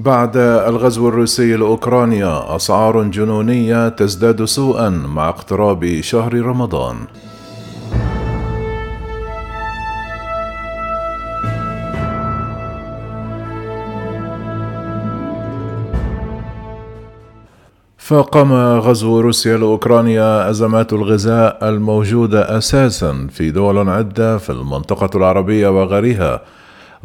بعد الغزو الروسي لأوكرانيا أسعار جنونية تزداد سوءا مع اقتراب شهر رمضان. فاقم غزو روسيا لأوكرانيا أزمات الغذاء الموجودة أساسا في دول عدة في المنطقة العربية وغيرها.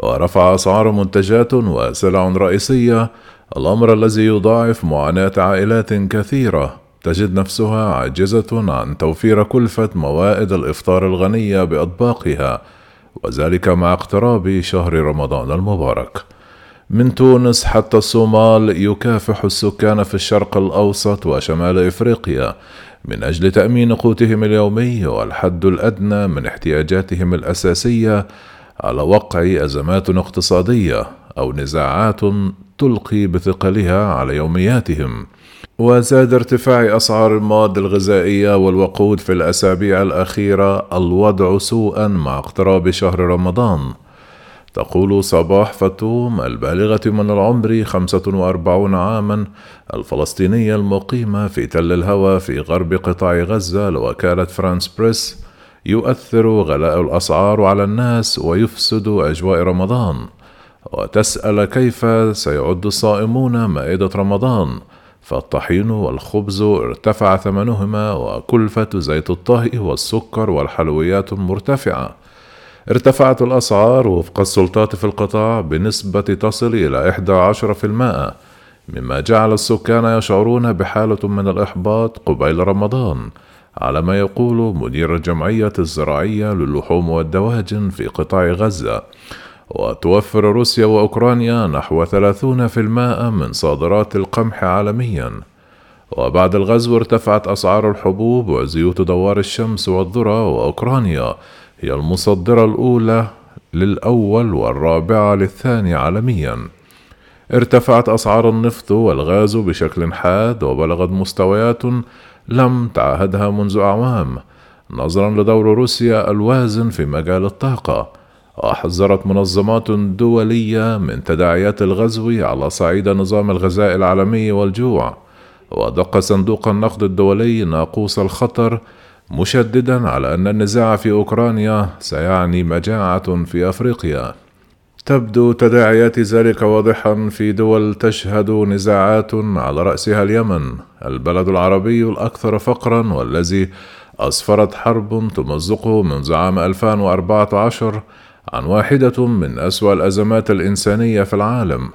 ورفع أسعار منتجات وسلع رئيسية. الأمر الذي يضاعف معاناة عائلات كثيرة. تجد نفسها عاجزة عن توفير كلفة موائد الإفطار الغنية بأطباقها وذلك مع اقتراب شهر رمضان المبارك. من تونس حتى الصومال يكافح السكان في الشرق الأوسط وشمال إفريقيا. من أجل تأمين قوتهم اليومي والحد الأدنى من احتياجاتهم الأساسية على وقع أزمات اقتصادية أو نزاعات تلقي بثقلها على يومياتهم. وزاد ارتفاع أسعار المواد الغذائية والوقود في الأسابيع الأخيرة الوضع سوءا مع اقتراب شهر رمضان. تقول صباح فتوم البالغة من العمر 45 عاما الفلسطينية المقيمة في تل الهوى في غرب قطاع غزة لوكالة فرانس بريس يؤثر غلاء الأسعار على الناس ويفسد أجواء رمضان. وتسأل كيف سيعد الصائمون مائدة رمضان. فالطحين والخبز ارتفع ثمنهما وكلفة زيت الطهي والسكر والحلويات مرتفعة. ارتفعت الأسعار وفق السلطات في القطاع بنسبة تصل إلى 11% مما جعل السكان يشعرون بحالة من الإحباط قبيل رمضان. على ما يقول مدير الجمعية الزراعية للحوم والدواجن في قطاع غزة. وتوفر روسيا وأوكرانيا نحو 30% من صادرات القمح عالميا. وبعد الغزو ارتفعت أسعار الحبوب وزيوت دوار الشمس والذرة وأوكرانيا هي المصدرة الأولى للأول والرابعة للثاني عالميا. ارتفعت أسعار النفط والغاز بشكل حاد وبلغت مستويات لم تعهدها منذ أعوام. نظرا لدور روسيا الوازن في مجال الطاقة. وحذرت منظمات دولية من تداعيات الغزو على صعيد نظام الغذاء العالمي والجوع. ودق صندوق النقد الدولي ناقوس الخطر مشددا على أن النزاع في أوكرانيا سيعني مجاعة في أفريقيا. تبدو تداعيات ذلك واضحا في دول تشهد نزاعات على رأسها اليمن البلد العربي الأكثر فقرا والذي أسفرت حرب تمزقه منذ عام 2014 عن واحدة من أسوأ الأزمات الإنسانية في العالم.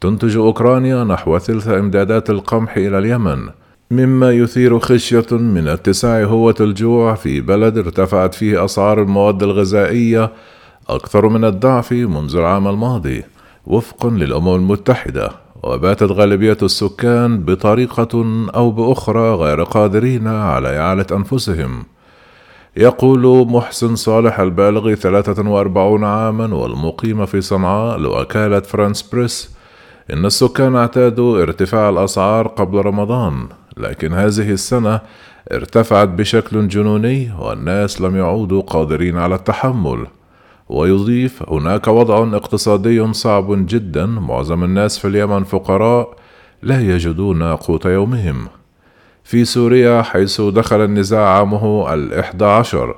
تنتج أوكرانيا نحو ثلث إمدادات القمح إلى اليمن مما يثير خشية من اتساع هوة الجوع في بلد ارتفعت فيه أسعار المواد الغذائية أكثر من الضعف منذ العام الماضي وفقا للأمم المتحدة وباتت غالبية السكان بطريقة أو بأخرى غير قادرين على إعالة أنفسهم. يقول محسن صالح البالغ 43 عاما والمقيم في صنعاء لوكالة فرانس بريس إن السكان اعتادوا ارتفاع الأسعار قبل رمضان لكن هذه السنة ارتفعت بشكل جنوني والناس لم يعودوا قادرين على التحمل. ويضيف هناك وضع اقتصادي صعب جدا. معظم الناس في اليمن فقراء لا يجدون قوت يومهم. في سوريا حيث دخل النزاع عامه الإحدى عشر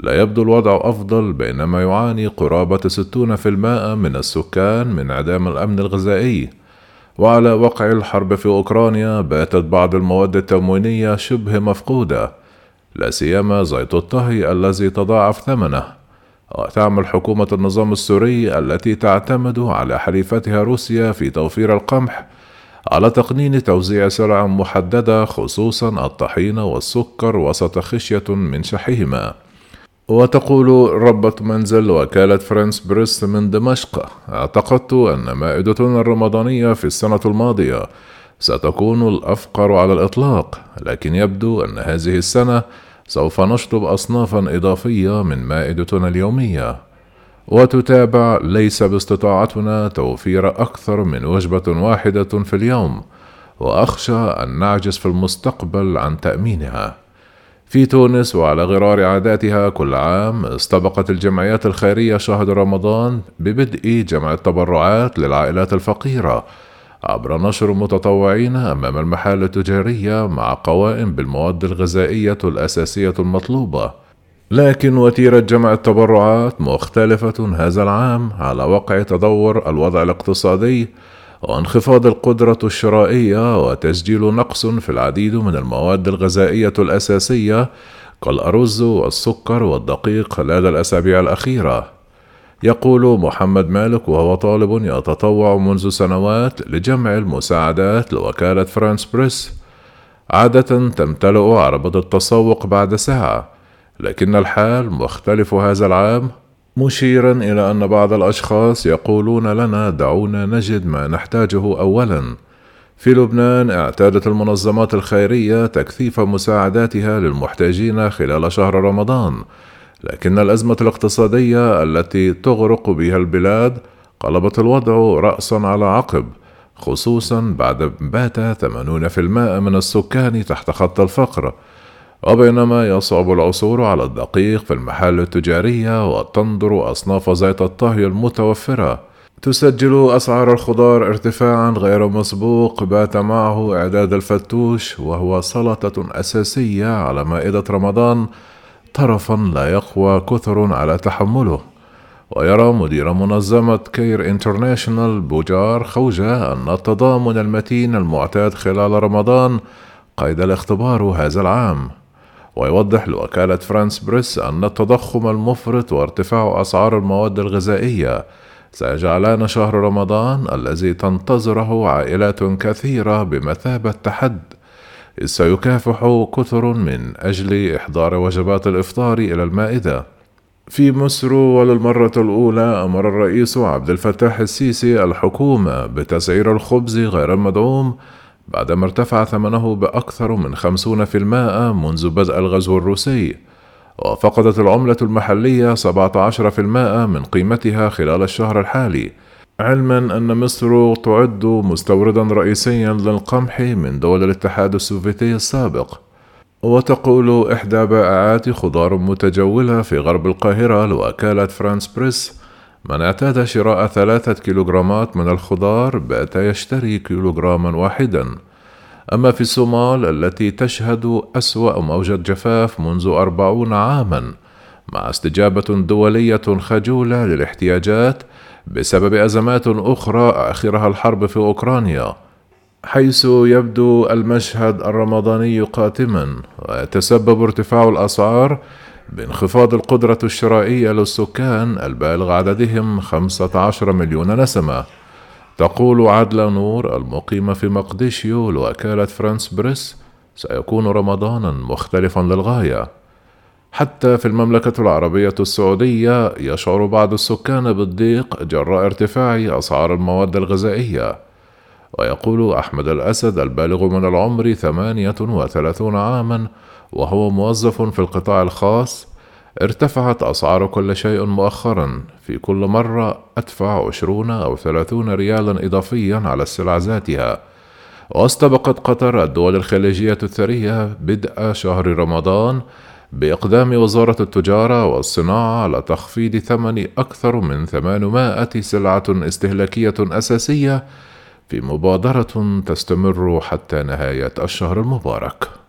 لا يبدو الوضع أفضل بينما يعاني قرابة ستون في المائة من السكان من عدم الأمن الغذائي. وعلى وقع الحرب في أوكرانيا باتت بعض المواد التموينية شبه مفقودة لا سيما زيت الطهي الذي تضاعف ثمنه. وتعمل حكومة النظام السوري التي تعتمد على حليفتها روسيا في توفير القمح على تقنين توزيع سلع محددة خصوصا الطحين والسكر وسط خشية من شحهما. وتقول ربة منزل وكالة فرانس بريس من دمشق اعتقدت أن مائدتنا الرمضانية في السنة الماضية ستكون الأفقر على الإطلاق لكن يبدو أن هذه السنة سوف نشطب أصنافا إضافية من مائدتنا اليومية. وتتابع ليس باستطاعتنا توفير أكثر من وجبة واحدة في اليوم. وأخشى أن نعجز في المستقبل عن تأمينها. في تونس وعلى غرار عاداتها كل عام استبقت الجمعيات الخيرية شهر رمضان ببدء جمع التبرعات للعائلات الفقيرة. عبر نشر متطوعين أمام المحال التجارية مع قوائم بالمواد الغذائية الأساسية المطلوبة. لكن وتيرة جمع التبرعات مختلفة هذا العام على وقع تدور الوضع الاقتصادي وانخفاض القدرة الشرائية وتسجيل نقص في العديد من المواد الغذائية الأساسية كالأرز والسكر والدقيق خلال الأسابيع الأخيرة. يقول محمد مالك وهو طالب يتطوع منذ سنوات لجمع المساعدات لوكالة فرانس بريس. عادة تمتلئ عربة التسوق بعد ساعة لكن الحال مختلف هذا العام. مشيرا إلى أن بعض الأشخاص يقولون لنا دعونا نجد ما نحتاجه اولا. في لبنان اعتادت المنظمات الخيرية تكثيف مساعداتها للمحتاجين خلال شهر رمضان لكن الأزمة الاقتصادية التي تغرق بها البلاد قلبت الوضع راسا على عقب خصوصا بعد بات 80% من السكان تحت خط الفقر. وبينما يصعب العثور على الدقيق في المحال التجارية وتنظر أصناف زيت الطهي المتوفرة. تسجل أسعار الخضار ارتفاعا غير مسبوق بات معه إعداد الفتوش وهو سلطة أساسية على مائدة رمضان طرفا لا يقوى كثر على تحمله ويرى مدير منظمة كير انترناشونال بوجار خوجة أن التضامن المتين المعتاد خلال رمضان قيد الاختبار هذا العام. ويوضح لوكالة فرانس بريس أن التضخم المفرط وارتفاع أسعار المواد الغذائية سيجعلان شهر رمضان الذي تنتظره عائلات كثيرة بمثابة تحد. إذ سيكافح كثر من أجل إحضار وجبات الإفطار إلى المائدة. في مصر وللمرة الأولى أمر الرئيس عبد الفتاح السيسي الحكومة بتسعير الخبز غير المدعوم بعدما ارتفع ثمنه بأكثر من خمسون في المائة منذ بدء الغزو الروسي. وفقدت العملة المحلية 17% من قيمتها خلال الشهر الحالي. علما أن مصر تعد مستوردا رئيسيا للقمح من دول الاتحاد السوفيتي السابق. وتقول إحدى بائعات خضار متجولة في غرب القاهرة لوكالة فرانس بريس من اعتاد شراء ثلاثة كيلوغرامات من الخضار بات يشتري كيلوغراما واحدا. أما في الصومال التي تشهد أسوأ موجة جفاف منذ أربعون عاما مع استجابة دولية خجولة للاحتياجات بسبب أزمات أخرى آخرها الحرب في أوكرانيا حيث يبدو المشهد الرمضاني قاتما ويتسبب ارتفاع الأسعار بانخفاض القدرة الشرائية للسكان البالغ عددهم 15 مليون نسمة. تقول عدلة نور المقيمة في مقديشيو لوكالة فرانس بريس سيكون رمضانا مختلفا للغاية. حتى في المملكة العربية السعودية يشعر بعض السكان بالضيق جراء ارتفاع أسعار المواد الغذائية. ويقول أحمد الأسد البالغ من العمر ثمانية وثلاثون عاما وهو موظف في القطاع الخاص ارتفعت أسعار كل شيء مؤخرا. في كل مرة أدفع عشرون أو ثلاثون ريالا إضافيا على السلع ذاتها. واستبقت قطر الدول الخليجية الثرية بدء شهر رمضان بإقدام وزارة التجارة والصناعة على تخفيض ثمن أكثر من 800 سلعة استهلاكية أساسية في مبادرة تستمر حتى نهاية الشهر المبارك.